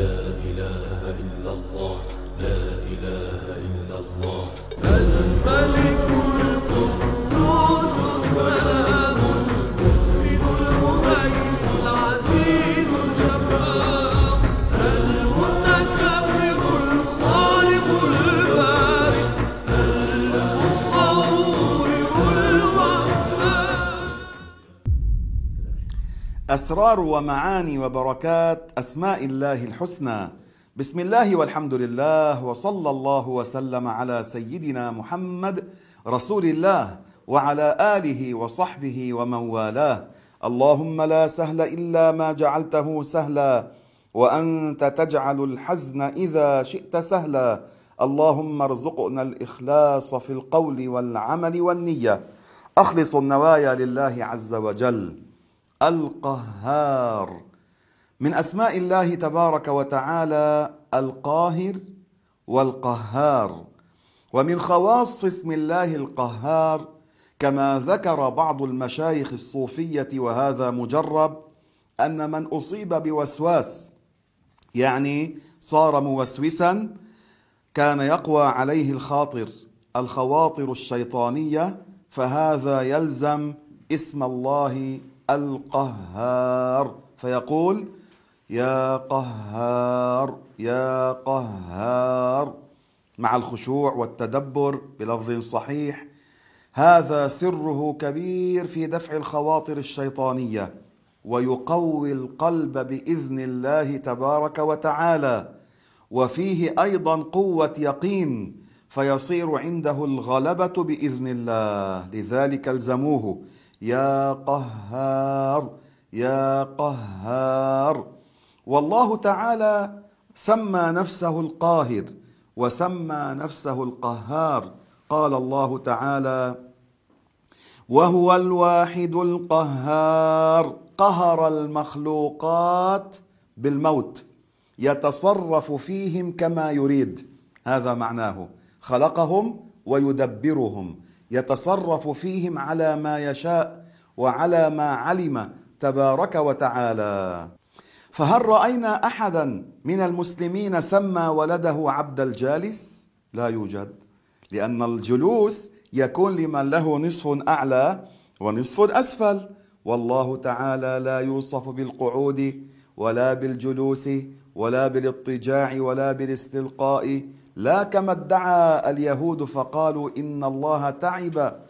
لا إله إلا الله لا إله إلا الله. الملك القدوس. أسرار ومعاني وبركات أسماء الله الحسنى. بسم الله والحمد لله وصلى الله وسلم على سيدنا محمد رسول الله وعلى آله وصحبه ومن والاه. اللهم لا سهل إلا ما جعلته سهلا وأنت تجعل الحزن إذا شئت سهلا. اللهم ارزقنا الإخلاص في القول والعمل والنية. أخلص النوايا لله عز وجل. القهار. من أسماء الله تبارك وتعالى القاهر والقهار. ومن خواص اسم الله القهار كما ذكر بعض المشايخ الصوفية وهذا مجرب أن من أصيب بوسواس يعني صار موسوسا كان يقوى عليه الخاطر الخواطر الشيطانية فهذا يلزم اسم الله القهار. فيقول يا قهار يا قهار مع الخشوع والتدبر بلفظ صحيح. هذا سره كبير في دفع الخواطر الشيطانية ويقوي القلب بإذن الله تبارك وتعالى. وفيه أيضا قوة يقين فيصير عنده الغلبة بإذن الله. لذلك الزموه. يا قهار يا قهار. والله تعالى سمى نفسه القاهر وسمى نفسه القهار. قال الله تعالى وهو الواحد القهار. قهر المخلوقات بالموت يتصرف فيهم كما يريد. هذا معناه. خلقهم ويدبرهم. يتصرف فيهم على ما يشاء وعلى ما علم تبارك وتعالى. فهل رأينا أحدا من المسلمين سمى ولده عبد الجالس؟ لا يوجد لأن الجلوس يكون لمن له نصف أعلى ونصف أسفل. والله تعالى لا يوصف بالقعود ولا بالجلوس ولا بالاضطجاع ولا بالاستلقاء لا كما ادعى اليهود فقالوا إن الله تعب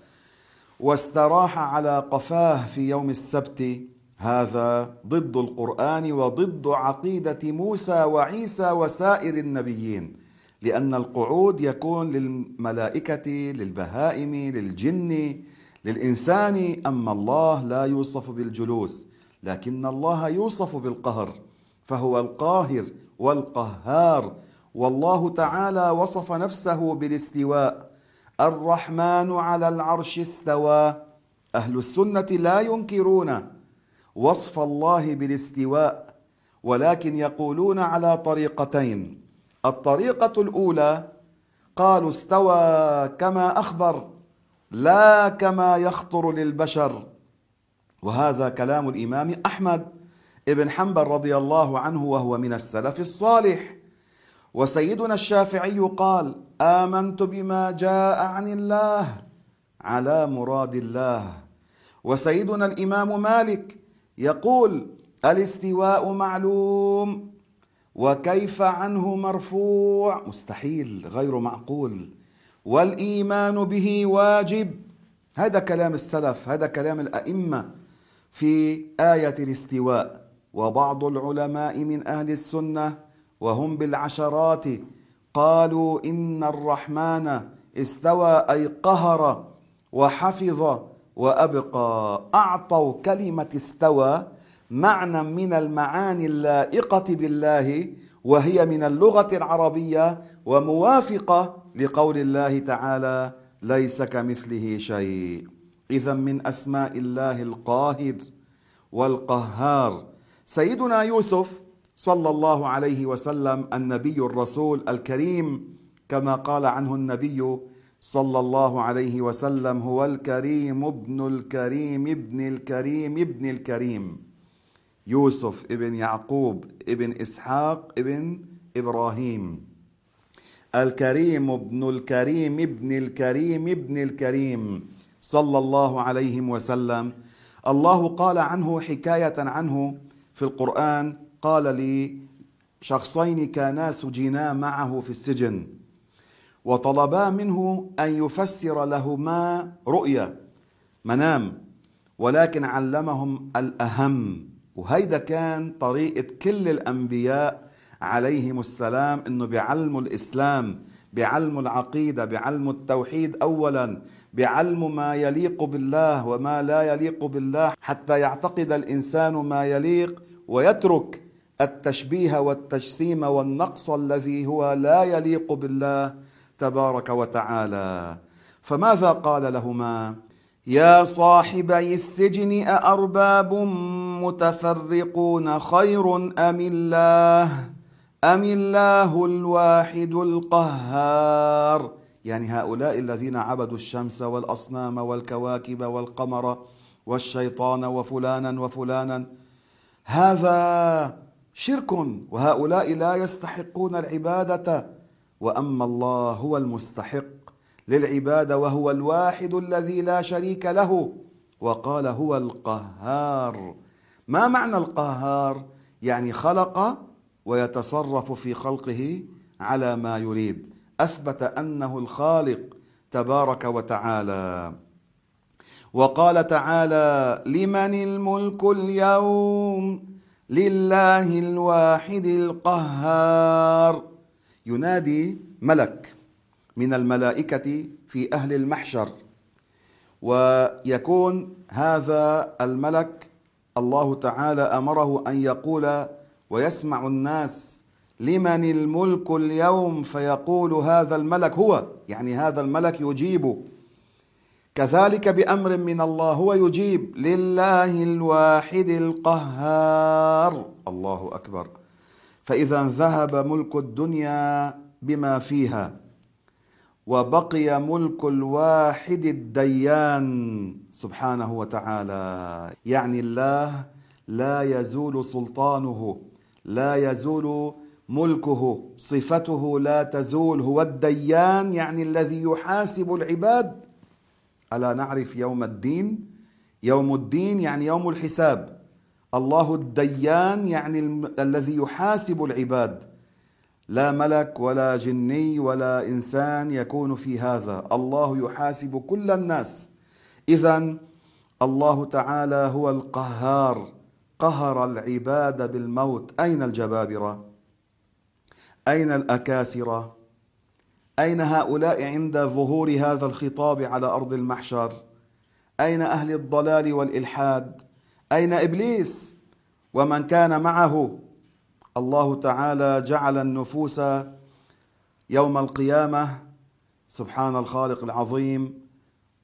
واستراح على قفاه في يوم السبت. هذا ضد القرآن وضد عقيدة موسى وعيسى وسائر النبيين لأن القعود يكون للملائكة للبهائم للجن للإنسان أما الله لا يوصف بالجلوس لكن الله يوصف بالقهر فهو القاهر والقهار. والله تعالى وصف نفسه بالاستواء. الرحمن على العرش استوى. أهل السنة لا ينكرون وصف الله بالاستواء ولكن يقولون على طريقتين. الطريقة الأولى قالوا استوى كما أخبر لا كما يخطر للبشر. وهذا كلام الإمام أحمد ابن حنبل رضي الله عنه وهو من السلف الصالح. وسيدنا الشافعي قال آمنت بما جاء عن الله على مراد الله. وسيدنا الإمام مالك يقول الاستواء معلوم وكيف عنه مرفوع؟ مستحيل غير معقول. والإيمان به واجب. هذا كلام السلف هذا كلام الأئمة في آية الاستواء. وبعض العلماء من أهل السنة وهم بالعشرات قالوا إن الرحمن استوى أي قهر وحفظ وأبقى. أعطوا كلمة استوى معنى من المعاني اللائقة بالله وهي من اللغة العربية وموافقة لقول الله تعالى ليس كمثله شيء. اذا من أسماء الله القاهر والقهار. سيدنا يوسف صلى الله عليه وسلم النبي الرسول الكريم كما قال عنه النبي صلى الله عليه وسلم هو الكريم ابن الكريم ابن الكريم ابن الكريم. يوسف ابن يعقوب ابن إسحاق ابن إبراهيم. الكريم ابن الكريم ابن الكريم ابن الكريم. صلى الله عليه وسلم. الله قال عنه حكاية عنه في القرآن قال لي شخصين كانا سجنا معه في السجن وطلبا منه أن يفسر لهما رؤيا منام ولكن علمهم الأهم وهيدا كان طريقة كل الأنبياء عليهم السلام إنه بيعلموا الإسلام بيعلموا العقيدة بيعلموا التوحيد اولا بيعلموا ما يليق بالله وما لا يليق بالله حتى يعتقد الإنسان ما يليق ويترك التشبيه والتجسيم والنقص الذي هو لا يليق بالله تبارك وتعالى. فماذا قال لهما؟ يا صاحبي السجن أأرباب متفرقون خير أم الله؟ أم الله الواحد القهار؟ يعني هؤلاء الذين عبدوا الشمس والأصنام والكواكب والقمر والشيطان وفلانا وفلانا. هذا شرك وهؤلاء لا يستحقون العبادة. وأما الله هو المستحق للعبادة وهو الواحد الذي لا شريك له. وقال هو القهار. ما معنى القهار؟ يعني خلق ويتصرف في خلقه على ما يريد. أثبت أنه الخالق تبارك وتعالى. وقال تعالى لمن الملك اليوم؟ لله الواحد القهار. ينادي ملك من الملائكة في أهل المحشر ويكون هذا الملك الله تعالى أمره أن يقول ويسمع الناس لمن الملك اليوم؟ فيقول هذا الملك هو يعني هذا الملك يجيب كذلك بأمر من الله هو يجيب لله الواحد القهار. الله أكبر. فإذا ذهب ملك الدنيا بما فيها وبقي ملك الواحد الديان سبحانه وتعالى. يعني الله لا يزول سلطانه لا يزول ملكه صفته لا تزول. هو الديان يعني الذي يحاسب العباد ألا نعرف يوم الدين؟ يوم الدين يعني يوم الحساب. الله الديان يعني الذي يحاسب العباد. لا ملك ولا جني ولا إنسان يكون في هذا. الله يحاسب كل الناس. اذا الله تعالى هو القهار. قهر العباد بالموت. أين الجبابرة؟ أين الأكاسرة؟ أين هؤلاء عند ظهور هذا الخطاب على أرض المحشر؟ أين أهل الضلال والإلحاد؟ أين إبليس ومن كان معه؟ الله تعالى جعل النفوس يوم القيامة سبحان الخالق العظيم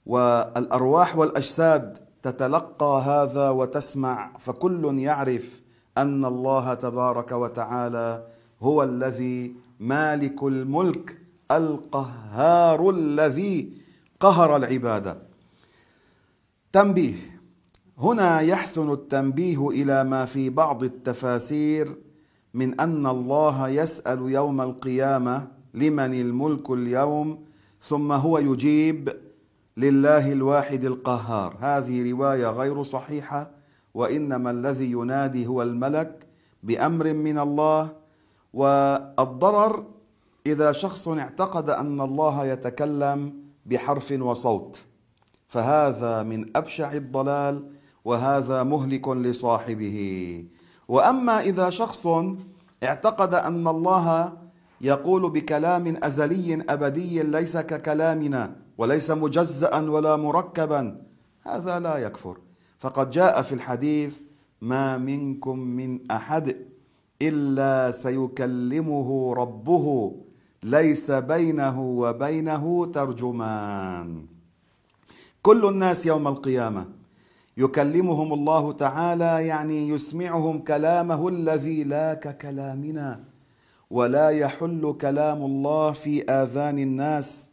والأرواح والأجساد تتلقى هذا وتسمع فكل يعرف أن الله تبارك وتعالى هو الذي مالك الملك. القهار الذي قهر العباده تنبيه. هنا يحسن التنبيه إلى ما في بعض التفاسير من أن الله يسأل يوم القيامة لمن الملك اليوم ثم هو يجيب لله الواحد القهار. هذه رواية غير صحيحة وإنما الذي ينادي هو الملك بأمر من الله والضرر إذا شخص اعتقد أن الله يتكلم بحرف وصوت فهذا من أبشع الضلال وهذا مهلك لصاحبه. وأما إذا شخص اعتقد أن الله يقول بكلام أزلي أبدي ليس ككلامنا وليس مجزأ ولا مركبا هذا لا يكفر. فقد جاء في الحديث ما منكم من أحد إلا سيكلمه ربه ليس بينه وبينه ترجمان. كل الناس يوم القيامة يكلمهم الله تعالى يعني يسمعهم كلامه الذي لا ككلامنا ولا يحل كلام الله في آذان الناس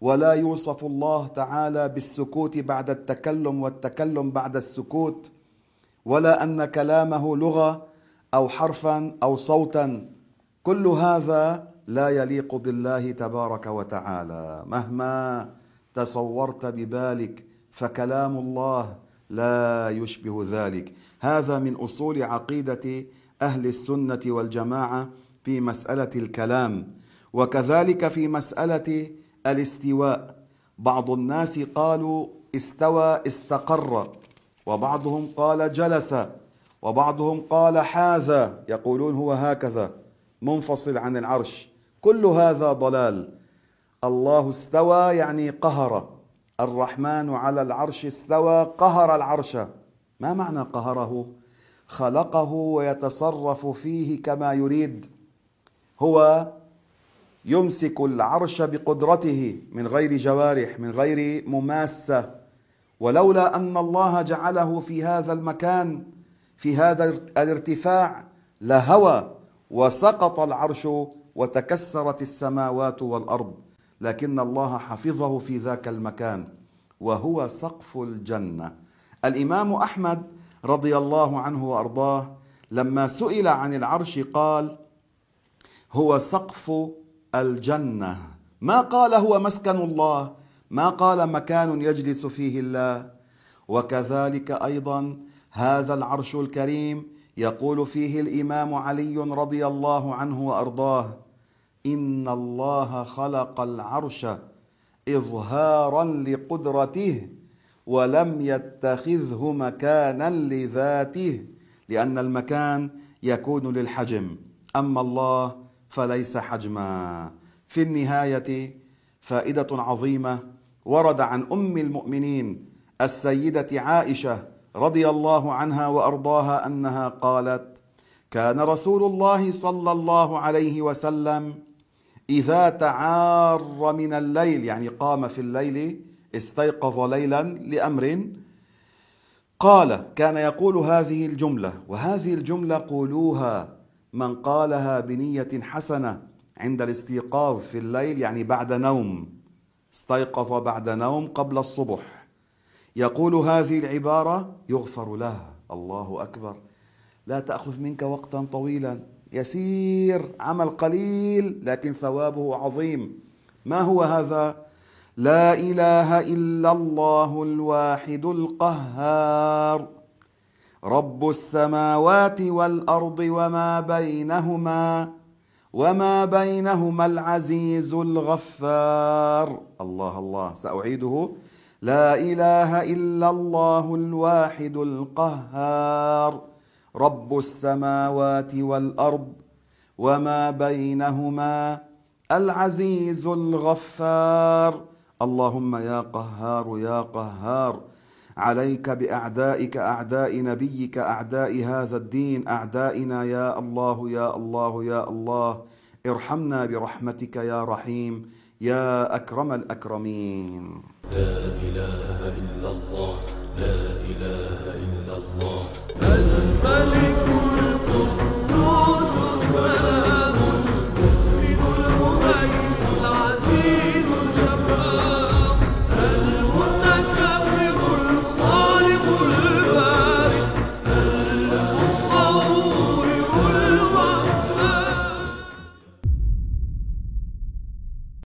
ولا يوصف الله تعالى بالسكوت بعد التكلم والتكلم بعد السكوت ولا أن كلامه لغة أو حرفا أو صوتا. كل هذا لا يليق بالله تبارك وتعالى. مهما تصورت ببالك فكلام الله لا يشبه ذلك. هذا من أصول عقيدة أهل السنة والجماعة في مسألة الكلام. وكذلك في مسألة الاستواء. بعض الناس قالوا استوى استقر. وبعضهم قال جلس. وبعضهم قال حاذا يقولون هو هكذا. منفصل عن العرش. كل هذا ضلال. الله استوى يعني قهر. الرحمن على العرش استوى قهر العرش. ما معنى قهره؟ خلقه ويتصرف فيه كما يريد. هو يمسك العرش بقدرته من غير جوارح من غير مماسة. ولولا أن الله جعله في هذا المكان في هذا الارتفاع لهوى وسقط العرش وتكسرت السماوات والأرض لكن الله حفظه في ذاك المكان وهو سقف الجنة. الإمام أحمد رضي الله عنه وأرضاه لما سئل عن العرش قال هو سقف الجنة. ما قال هو مسكن الله ما قال مكان يجلس فيه الله. وكذلك أيضا هذا العرش الكريم يقول فيه الإمام علي رضي الله عنه وأرضاه ان الله خلق العرش اظهارا لقدرته ولم يتخذه مكانا لذاته لأن المكان يكون للحجم. اما الله فليس حجما. في النهايه فائده عظيمه. ورد عن ام المؤمنين السيده عائشه رضي الله عنها وارضاها انها قالت كان رسول الله صلى الله عليه وسلم إذا تعار من الليل يعني قام في الليل استيقظ ليلا لأمر قال كان يقول هذه الجملة وهذه الجملة قولوها من قالها بنية حسنة عند الاستيقاظ في الليل يعني بعد نوم استيقظ بعد نوم قبل الصبح. يقول هذه العبارة يغفر له الله أكبر لا تأخذ منك وقتا طويلا. يسير عمل قليل لكن ثوابه عظيم. ما هو هذا؟ لا إله إلا الله الواحد القهار. رب السماوات والأرض وما بينهما وما بينهما العزيز الغفار. الله الله. سأعيده. لا إله إلا الله الواحد القهار. رب السماوات والأرض وما بينهما العزيز الغفار. اللهم يا قهار يا قهار عليك بأعدائك أعداء نبيك أعداء هذا الدين أعدائنا يا الله يا الله يا الله. ارحمنا برحمتك يا رحيم يا أكرم الأكرمين. لا إله إلا الله لا